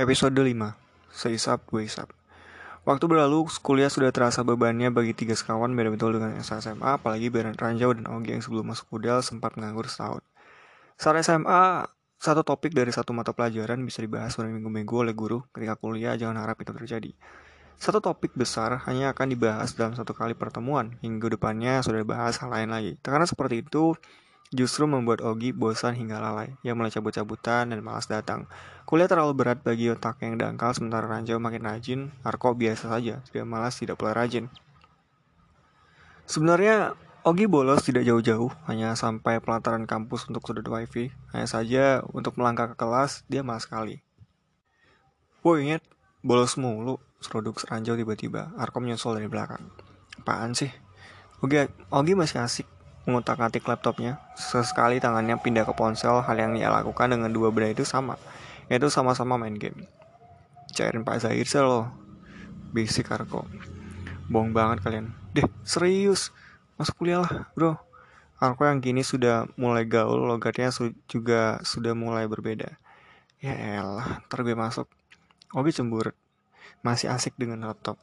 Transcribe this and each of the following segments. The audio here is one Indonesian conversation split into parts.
Episode 5 Seisap gue isap Waktu berlalu, kuliah sudah terasa bebannya bagi tiga sekawan beda betul dengan SMA, apalagi Beren Ranjau dan Ogi yang sebelum masuk Udel sempat menganggur setahun. Saat SMA, satu topik dari satu mata pelajaran bisa dibahas berminggu-minggu oleh guru, ketika kuliah jangan harap itu terjadi. Satu topik besar hanya akan dibahas dalam satu kali pertemuan, hingga depannya sudah dibahas hal lain lagi. Karena seperti itu, justru membuat Ogi bosan hingga lalai. Ia mulai cabut-cabutan dan malas datang. Kuliah terlalu berat bagi otak yang dangkal, sementara Ranjau makin rajin, Arko biasa saja, tidak malas, tidak pula rajin. Sebenarnya Ogi bolos tidak jauh-jauh, hanya sampai pelataran kampus untuk sudut wifi. Hanya saja untuk melangkah ke kelas, dia malas sekali. Woi inget, bolos mulu, seruduk Ranjau tiba-tiba. Arko menyusul dari belakang. Apaan sih? Ogi, Ogi masih asik mengutak-atik laptopnya. Sesekali tangannya pindah ke ponsel, hal yang ia lakukan dengan dua benda itu sama, yaitu sama-sama main game. Cairin Pak Zahir loh. Basic Arko. Bohong banget kalian. Deh, serius. Masuk kuliah lah, bro. Arko yang kini sudah mulai gaul, logatnya su juga sudah mulai berbeda. Ya elah, ntar gue masuk. Oke cemburu. Masih asik dengan laptop.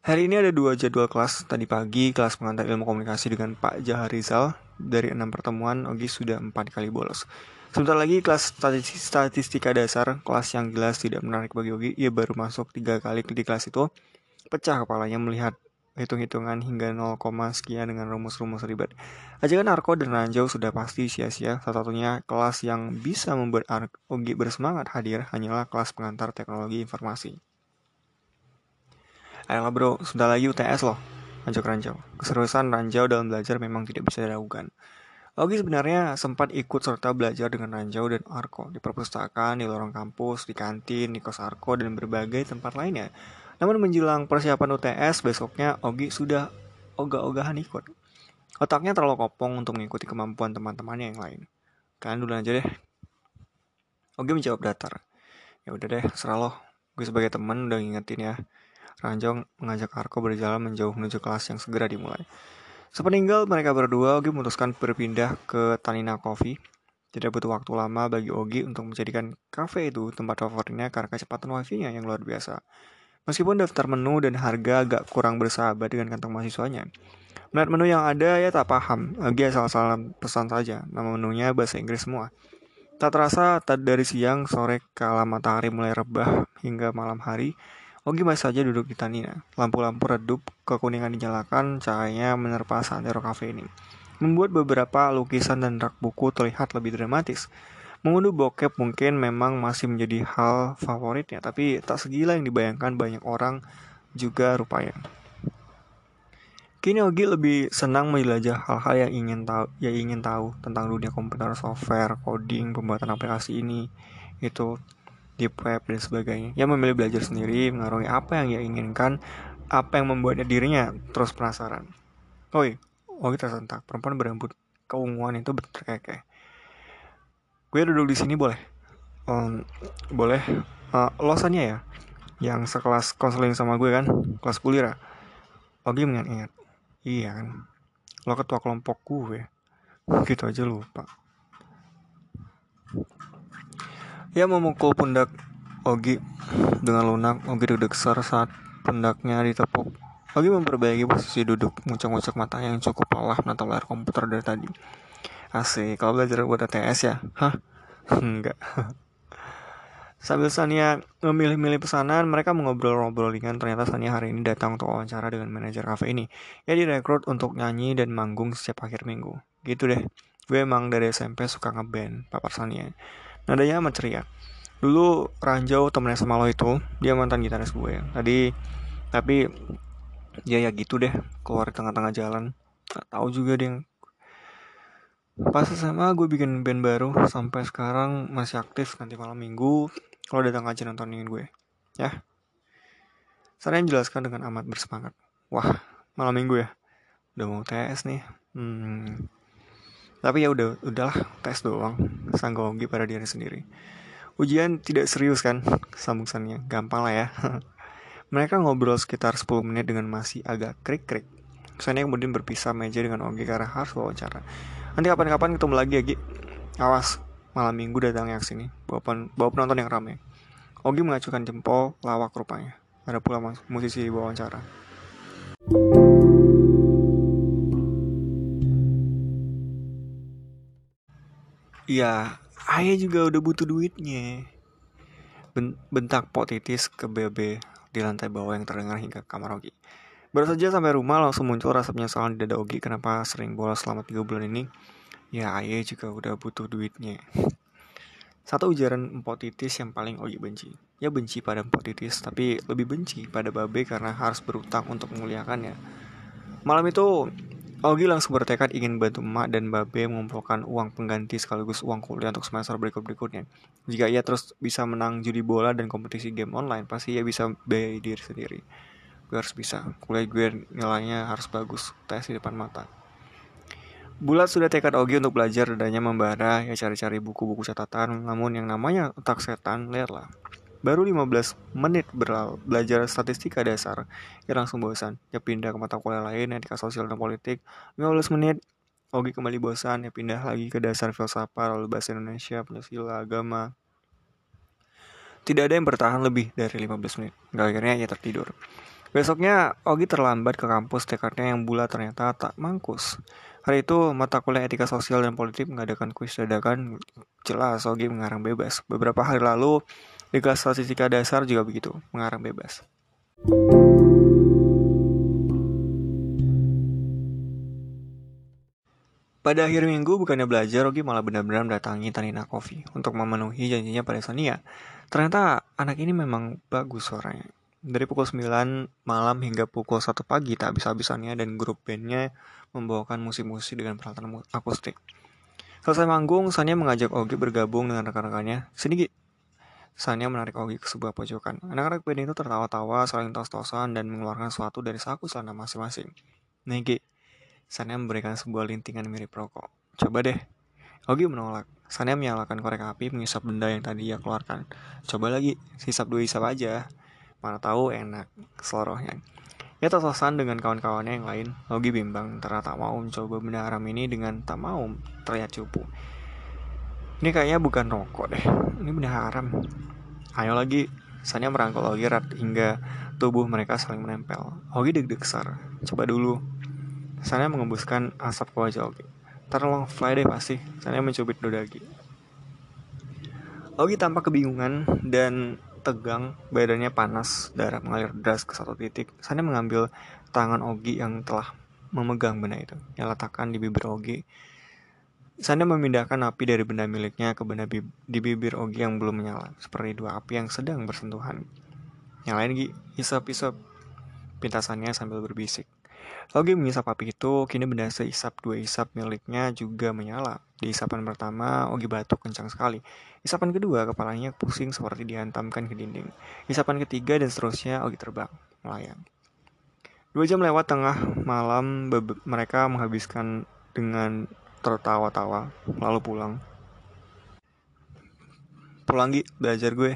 Hari ini ada dua jadwal kelas. Tadi pagi kelas pengantar ilmu komunikasi dengan Pak Jaharizal. Dari enam pertemuan, Ogi sudah empat kali bolos. Sebentar lagi kelas statistika dasar, kelas yang jelas tidak menarik bagi Ogi. Ia baru masuk tiga kali di kelas itu. Pecah kepalanya melihat hitung-hitungan hingga 0, sekian dengan rumus-rumus ribet. Ajakan Arko dan Ranjau sudah pasti sia-sia. Satu-satunya kelas yang bisa membuat Ogi bersemangat hadir hanyalah kelas pengantar teknologi informasi. Ayolah bro, sudah lagi UTS loh. Ajak Ranjau. Keserusan Ranjau dalam belajar memang tidak bisa diragukan. Ogi sebenarnya sempat ikut serta belajar dengan Ranjau dan Arko di perpustakaan, di lorong kampus, di kantin, di kos Arko, dan berbagai tempat lainnya. Namun menjelang persiapan UTS, besoknya Ogi sudah ogah-ogahan ikut. Otaknya terlalu kopong untuk mengikuti kemampuan teman-temannya yang lain. Kalian dulu aja deh. Ogi menjawab datar. Ya udah deh, serah loh. Gue sebagai teman udah ngingetin ya. Ranjong mengajak Arko berjalan menjauh menuju kelas yang segera dimulai. Sepeninggal mereka berdua, Ogi memutuskan berpindah ke Tanina Coffee. Tidak butuh waktu lama bagi Ogi untuk menjadikan kafe itu tempat favoritnya karena kecepatan wifi-nya yang luar biasa. Meskipun daftar menu dan harga agak kurang bersahabat dengan kantong mahasiswanya. Melihat menu yang ada, ya tak paham. Ogi asal-asalan pesan saja. Nama menunya bahasa Inggris semua. Tak terasa, tak dari siang, sore, kala matahari mulai rebah hingga malam hari, Ogi masih saja duduk di Tanina. Lampu-lampu redup, kekuningan dinyalakan, cahayanya menerpa santero kafe ini. Membuat beberapa lukisan dan rak buku terlihat lebih dramatis. Mengunduh bokep mungkin memang masih menjadi hal favoritnya, tapi tak segila yang dibayangkan banyak orang juga rupanya. Kini Ogi lebih senang menjelajah hal-hal yang ingin tahu, yang ingin tahu tentang dunia komputer, software, coding, pembuatan aplikasi ini, itu deep web dan sebagainya. Ia memilih belajar sendiri, mengarungi apa yang ia inginkan, apa yang membuatnya dirinya terus penasaran. Oi, oh kita sentak. Perempuan berambut keunguan itu berkekeh. Gue duduk di sini boleh? Um, boleh. Uh, losannya ya, yang sekelas konseling sama gue kan, kelas kulira. Ogi mengingat-ingat. Iya kan, lo ketua kelompok gue. Gitu aja lupa. Ia memukul pundak Ogi dengan lunak. Ogi duduk ser saat pundaknya ditepuk. Ogi memperbaiki posisi duduk, ngucek-ngucek mata yang cukup lelah menatap layar komputer dari tadi. Asik, kalau belajar buat ATS ya? Hah? Enggak. Sambil Sania memilih-milih pesanan, mereka mengobrol-ngobrol ringan. Ternyata Sania hari ini datang untuk wawancara dengan manajer kafe ini. Ia direkrut untuk nyanyi dan manggung setiap akhir minggu. Gitu deh. Gue emang dari SMP suka ngeband, papar Sania. Nadanya amat ceria. Dulu Ranjau temennya sama lo itu, dia mantan gitaris gue. Tadi, tapi ya ya gitu deh, keluar di tengah-tengah jalan. Gak tahu juga deh. Pas SMA gue bikin band baru, sampai sekarang masih aktif nanti malam minggu. Kalau datang aja nontonin gue, ya. Saya jelaskan dengan amat bersemangat. Wah, malam minggu ya. Udah mau tes nih. Hmm, tapi ya udah udahlah tes doang. Sanggogi pada diri sendiri. Ujian tidak serius kan sambungsannya. Gampang lah ya. Mereka ngobrol sekitar 10 menit dengan masih agak krik-krik. Soalnya kemudian berpisah meja dengan Ogi karena harus wawancara. Nanti kapan-kapan ketemu lagi ya Gi. Awas malam minggu datangnya ke sini. Bawa, bawa penonton yang ramai Ogi mengacukan jempol, lawak rupanya. Ada pula musisi wawancara. Iya, ayah juga udah butuh duitnya. Bentak potitis ke BB di lantai bawah yang terdengar hingga kamar Ogi. Baru saja sampai rumah langsung muncul rasa penyesalan di dada Ogi kenapa sering bolos selama tiga bulan ini. Ya ayah juga udah butuh duitnya. Satu ujaran empok titis yang paling Ogi benci. Ya benci pada empok titis, tapi lebih benci pada babe karena harus berutang untuk memuliakannya. Malam itu Ogi langsung bertekad ingin bantu emak dan babe mengumpulkan uang pengganti sekaligus uang kuliah untuk semester berikut-berikutnya. Jika ia terus bisa menang judi bola dan kompetisi game online, pasti ia bisa biayai diri sendiri. Gue harus bisa, kuliah gue nilainya harus bagus, tes di depan mata. Bulat sudah tekad Ogi untuk belajar dadanya membara, ya cari-cari buku-buku catatan, namun yang namanya otak setan, lihatlah. Baru 15 menit belajar statistika dasar, ya langsung bosan. Ya pindah ke mata kuliah lain, etika sosial dan politik. 15 menit, Ogi kembali bosan, ya pindah lagi ke dasar filsafat, lalu bahasa Indonesia, Pancasila, agama. Tidak ada yang bertahan lebih dari 15 menit. Gak akhirnya ia tertidur. Besoknya, Ogi terlambat ke kampus tekadnya yang bulat ternyata tak mangkus. Hari itu, mata kuliah etika sosial dan politik mengadakan kuis dadakan. Jelas, Ogi mengarang bebas. Beberapa hari lalu, di kelas statistika dasar juga begitu, mengarang bebas. Pada akhir minggu, bukannya belajar, Rogi malah benar-benar mendatangi Tanina Coffee untuk memenuhi janjinya pada Sonia. Ternyata anak ini memang bagus suaranya. Dari pukul 9 malam hingga pukul 1 pagi tak habis-habisannya dan grup bandnya membawakan musik-musik dengan peralatan akustik. Selesai manggung, Sonia mengajak Ogi bergabung dengan rekan-rekannya. Sini Sania menarik Ogi ke sebuah pojokan. Anak-anak band itu tertawa-tawa, saling tos-tosan, dan mengeluarkan sesuatu dari saku celana masing-masing. Negi, Sania memberikan sebuah lintingan mirip rokok. Coba deh. Ogi menolak. Sania menyalakan korek api menghisap benda yang tadi ia keluarkan. Coba lagi, hisap dua hisap aja. Mana tahu enak, selorohnya. Ia tos-tosan dengan kawan-kawannya yang lain. Ogi bimbang, ternyata tak mau mencoba benda haram ini dengan tak mau terlihat cupu. Ini kayaknya bukan rokok deh. Ini benda haram. Ayo lagi. Sanya merangkul Ogi rat hingga tubuh mereka saling menempel. Ogi deg-deg sar. Coba dulu. Sanya mengembuskan asap ke wajah Ogi. Terlong fly deh pasti. Sanya mencubit dodagi. Ogi tampak kebingungan dan tegang, badannya panas, darah mengalir deras ke satu titik. Sanya mengambil tangan Ogi yang telah memegang benda itu. Yang letakkan di bibir Ogi Sanda memindahkan api dari benda miliknya ke benda bi di bibir Ogi yang belum menyala, seperti dua api yang sedang bersentuhan. Yang lain Gi, isap-isap. Pintasannya sambil berbisik. Ogi mengisap api itu, kini benda seisap dua isap miliknya juga menyala. Di isapan pertama, Ogi batuk kencang sekali. Isapan kedua, kepalanya pusing seperti dihantamkan ke dinding. Isapan ketiga dan seterusnya, Ogi terbang, melayang. Dua jam lewat tengah malam, mereka menghabiskan dengan tertawa-tawa lalu pulang. Pulang Gi. Belajar gue.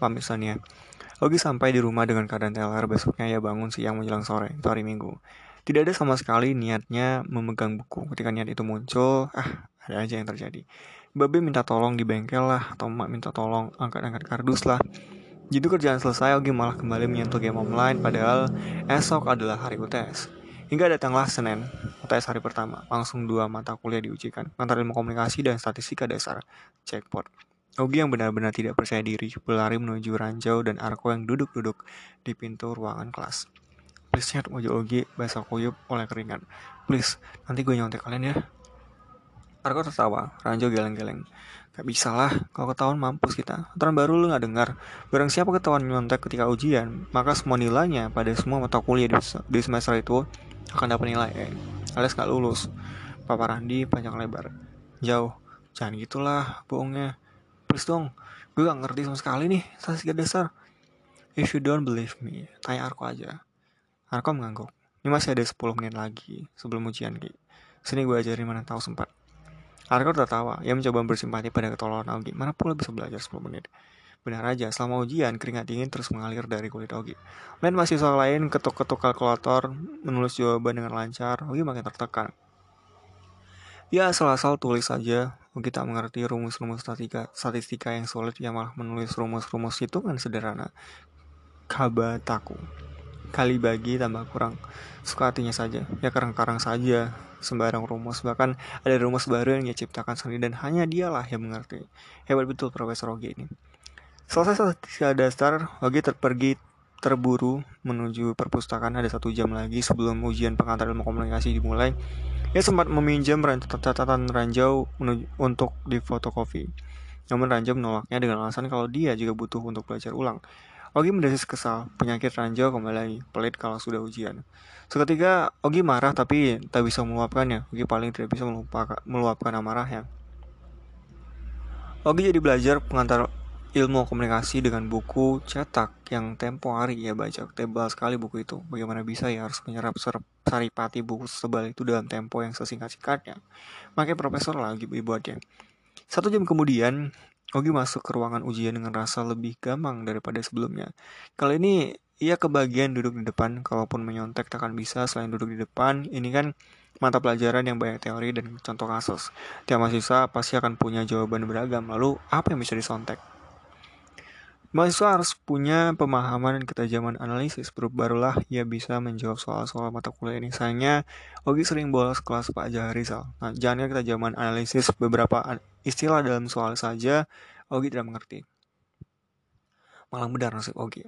Pamit Sonia. Ogi sampai di rumah dengan keadaan teler. Besoknya ia bangun siang menjelang sore itu hari minggu. Tidak ada sama sekali niatnya memegang buku. Ketika niat itu muncul ah ada aja yang terjadi. Babe minta tolong di bengkel lah atau emak minta tolong angkat-angkat kardus lah. Jadi kerjaan selesai, Ogi malah kembali menyentuh game online padahal esok adalah hari UTS. Hingga datanglah Senin, UTS hari pertama, langsung dua mata kuliah diujikan, antara ilmu komunikasi dan statistika dasar, jackpot. Ogi yang benar-benar tidak percaya diri berlari menuju Ranjau dan Arko yang duduk-duduk di pintu ruangan kelas. Please chat wajah Ogi basah kuyup oleh keringat. Please, nanti gue nyontek kalian ya. Arko tertawa, Ranjau geleng-geleng. Gak bisa lah, kalau ketahuan mampus kita. Aturan baru lu gak dengar. Barang siapa ketahuan nyontek ketika ujian, maka semua nilainya pada semua mata kuliah di semester itu akan dapat nilai E. Alias gak lulus. Papa Randi panjang lebar. Jauh. Jangan gitulah bohongnya. Please dong gue gak ngerti sama sekali nih statistika dasar. If you don't believe me tanya Arko aja. Arko mengangguk. Ini masih ada 10 menit lagi sebelum ujian Ki. Sini gue ajarin mana tahu sempat. Arko tertawa. Ia mencoba bersimpati pada ketololan Augie mana pula bisa belajar 10 menit Benar aja, selama ujian, keringat dingin terus mengalir dari kulit Ogi. Dan mahasiswa lain ketuk-ketuk kalkulator, menulis jawaban dengan lancar, Ogi makin tertekan. Ya asal-asal tulis saja, Ogi tak mengerti rumus-rumus statistika, statistika yang sulit, ia malah menulis rumus-rumus hitungan sederhana. Kabataku. Kali bagi tambah kurang. Suka hatinya saja, ya karang-karang saja, sembarang rumus. Bahkan ada rumus baru yang ia ciptakan sendiri dan hanya dialah yang mengerti. Hebat betul Profesor Ogi ini. Selesai statistika dasar, Ogi terpergi terburu menuju perpustakaan ada satu jam lagi sebelum ujian pengantar ilmu komunikasi dimulai. Ia sempat meminjam catatan ranjau untuk difotokopi. Namun Ranjau menolaknya dengan alasan kalau dia juga butuh untuk belajar ulang. Ogi mendesis kesal, penyakit ranjau kembali pelit kalau sudah ujian. Seketika Ogi marah tapi tak bisa meluapkannya. Ogi paling tidak bisa meluapkan amarahnya. Ogi jadi belajar pengantar ilmu komunikasi dengan buku cetak yang tempo hari ia baca. Tebal sekali buku itu. Bagaimana bisa ya harus menyerap saripati buku sebal itu dalam tempo yang sesingkat-singkatnya. Makanya profesor lagi dibuatnya. Satu jam kemudian, Ogi masuk ke ruangan ujian dengan rasa lebih gampang daripada sebelumnya. Kali ini ia kebagian duduk di depan, kalaupun menyontek takkan bisa selain duduk di depan. Ini kan mata pelajaran yang banyak teori dan contoh kasus. Tiap mahasiswa pasti akan punya jawaban beragam, lalu apa yang bisa disontek? Mahasiswa harus punya pemahaman dan ketajaman analisis, barulah ia bisa menjawab soal-soal mata kuliah ini. Sayangnya, Ogi sering bolos kelas Pak Jaharizal. Nah, jangan ketajaman analisis beberapa istilah dalam soal saja, Ogi tidak mengerti. Malang benar nasib Ogi.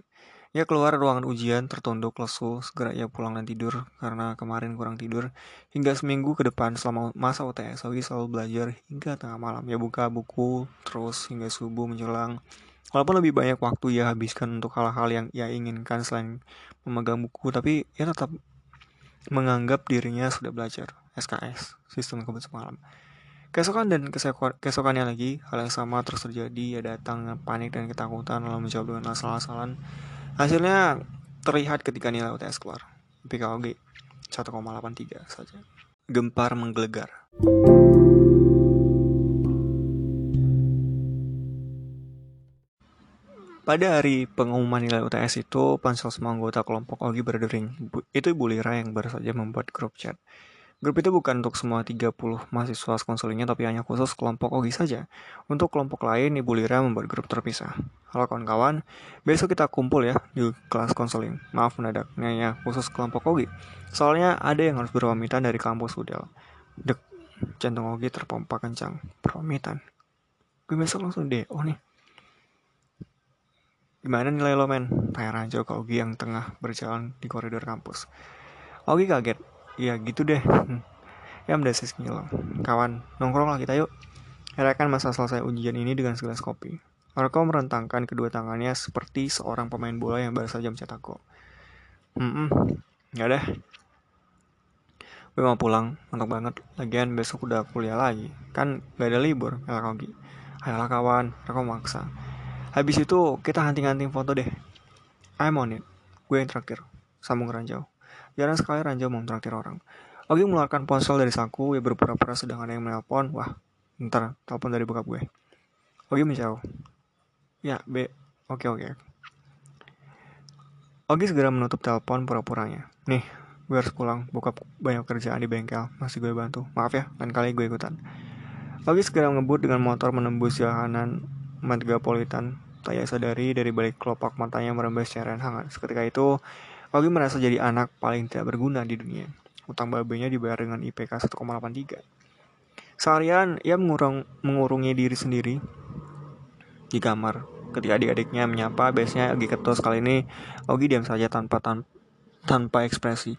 Ia keluar ruangan ujian, tertunduk lesu, segera ia pulang dan tidur karena kemarin kurang tidur. Hingga seminggu ke depan selama masa UTS, Ogi selalu belajar hingga tengah malam. Ia buka buku terus hingga subuh menjelang Walaupun lebih banyak waktu ia habiskan untuk hal-hal yang ia inginkan selain memegang buku, tapi ia tetap menganggap dirinya sudah belajar SKS, sistem kebut semalam. Keesokan dan keesokannya lagi, hal yang sama terus terjadi, ia datang panik dan ketakutan lalu menjawab dengan asal-asalan. Hasilnya terlihat ketika nilai UTS keluar. PKOG 1,83 saja. Gempar menggelegar. Pada hari pengumuman nilai UTS itu, pansel semua anggota kelompok Ogi berdering. Itu Ibu Lira yang baru saja membuat grup chat. Grup itu bukan untuk semua 30 mahasiswa konselingnya, tapi hanya khusus kelompok Ogi saja. Untuk kelompok lain, Ibu Lira membuat grup terpisah. Halo kawan-kawan, besok kita kumpul ya di kelas konseling. Maaf mendadaknya ya, khusus kelompok Ogi. Soalnya ada yang harus berpamitan dari kampus Udel. Dek, jantung Ogi terpompa kencang. Perpamitan. Gue besok langsung deh, oh nih. Gimana nilai lo men? Tanya Ranjo ke Ogi yang tengah berjalan di koridor kampus. Ogi kaget. Ya gitu deh. ya mendesis ngilang. Kawan, nongkrong lah kita yuk. Herakan masa selesai ujian ini dengan segelas kopi. Arko merentangkan kedua tangannya seperti seorang pemain bola yang baru saja mencetak gol. Hmm, nggak deh. Gue mau pulang, untuk banget. Lagian besok udah kuliah lagi. Kan gak ada libur, kata Ogi. Ayolah kawan, Arko maksa. Habis itu kita hunting-hunting foto deh. I'm on it. Gue yang traktir. Sambung Ranjau. Jarang sekali Ranjau mau traktir orang. Ogi mengeluarkan ponsel dari saku, ya berpura-pura sedang ada yang menelpon. Wah, ntar telepon dari bokap gue. Ogi menjauh. Ya, B. Oke, oke. Ogi segera menutup telepon pura-puranya. Nih, gue harus pulang. Bokap banyak kerjaan di bengkel. Masih gue bantu. Maaf ya, lain kali gue ikutan. Ogi segera ngebut dengan motor menembus jalanan metropolitan tak sadari dari balik kelopak matanya merembes cairan hangat. Seketika itu, Ogi merasa jadi anak paling tidak berguna di dunia. Utang babenya dibayar dengan IPK 1,83. Seharian, ia mengurung, mengurungi diri sendiri di kamar. Ketika adik-adiknya menyapa, biasanya Ogi ketus kali ini, Ogi diam saja tanpa tan tanpa ekspresi.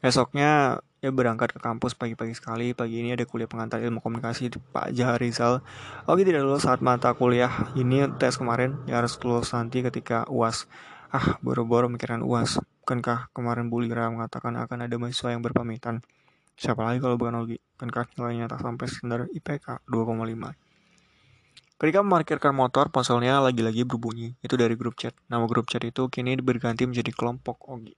Esoknya, ia berangkat ke kampus pagi-pagi sekali. Pagi ini ada kuliah pengantar ilmu komunikasi di Pak Jahar Rizal. Oke tidak lulus saat mata kuliah ini tes kemarin. Ya harus lulus nanti ketika UAS. Ah, boro-boro mikiran UAS. Bukankah kemarin Bu Lira mengatakan akan ada mahasiswa yang berpamitan? Siapa lagi kalau bukan Ogi? Bukankah nilainya tak sampai standar IPK 2,5? Ketika memarkirkan motor, ponselnya lagi-lagi berbunyi. Itu dari grup chat. Nama grup chat itu kini berganti menjadi kelompok Ogi.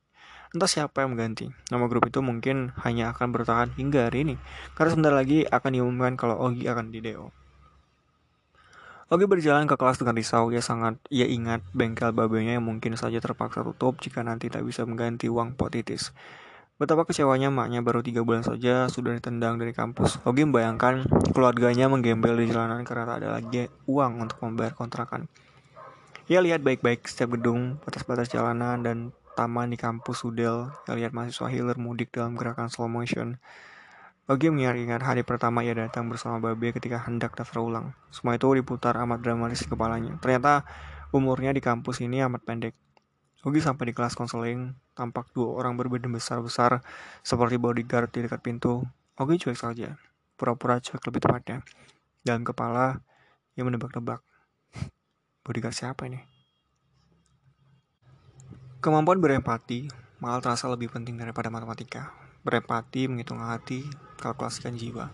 Entah siapa yang mengganti. Nama grup itu mungkin hanya akan bertahan hingga hari ini. Karena sebentar lagi akan diumumkan kalau Ogi akan di DO. Ogi berjalan ke kelas dengan risau. Ia sangat ia ingat bengkel babenya yang mungkin saja terpaksa tutup jika nanti tak bisa mengganti uang potitis. Betapa kecewanya maknya baru tiga bulan saja sudah ditendang dari kampus. Ogi membayangkan keluarganya menggembel di jalanan karena tak ada lagi uang untuk membayar kontrakan. Ia lihat baik-baik setiap gedung, batas-batas jalanan, dan taman di kampus Sudel. Ia lihat mahasiswa healer mudik dalam gerakan slow motion. Ogi mengingat hari pertama ia datang bersama Babe ketika hendak daftar ulang. Semua itu diputar amat dramatis di kepalanya. Ternyata umurnya di kampus ini amat pendek. Ogi sampai di kelas konseling, Tampak dua orang berbadan besar-besar seperti bodyguard di dekat pintu. Oke cuek saja. Pura-pura cuek lebih tepatnya. Dalam kepala, ia menebak-nebak. Bodyguard siapa ini? Kemampuan berempati malah terasa lebih penting daripada matematika. Berempati, menghitung hati, kalkulasikan jiwa.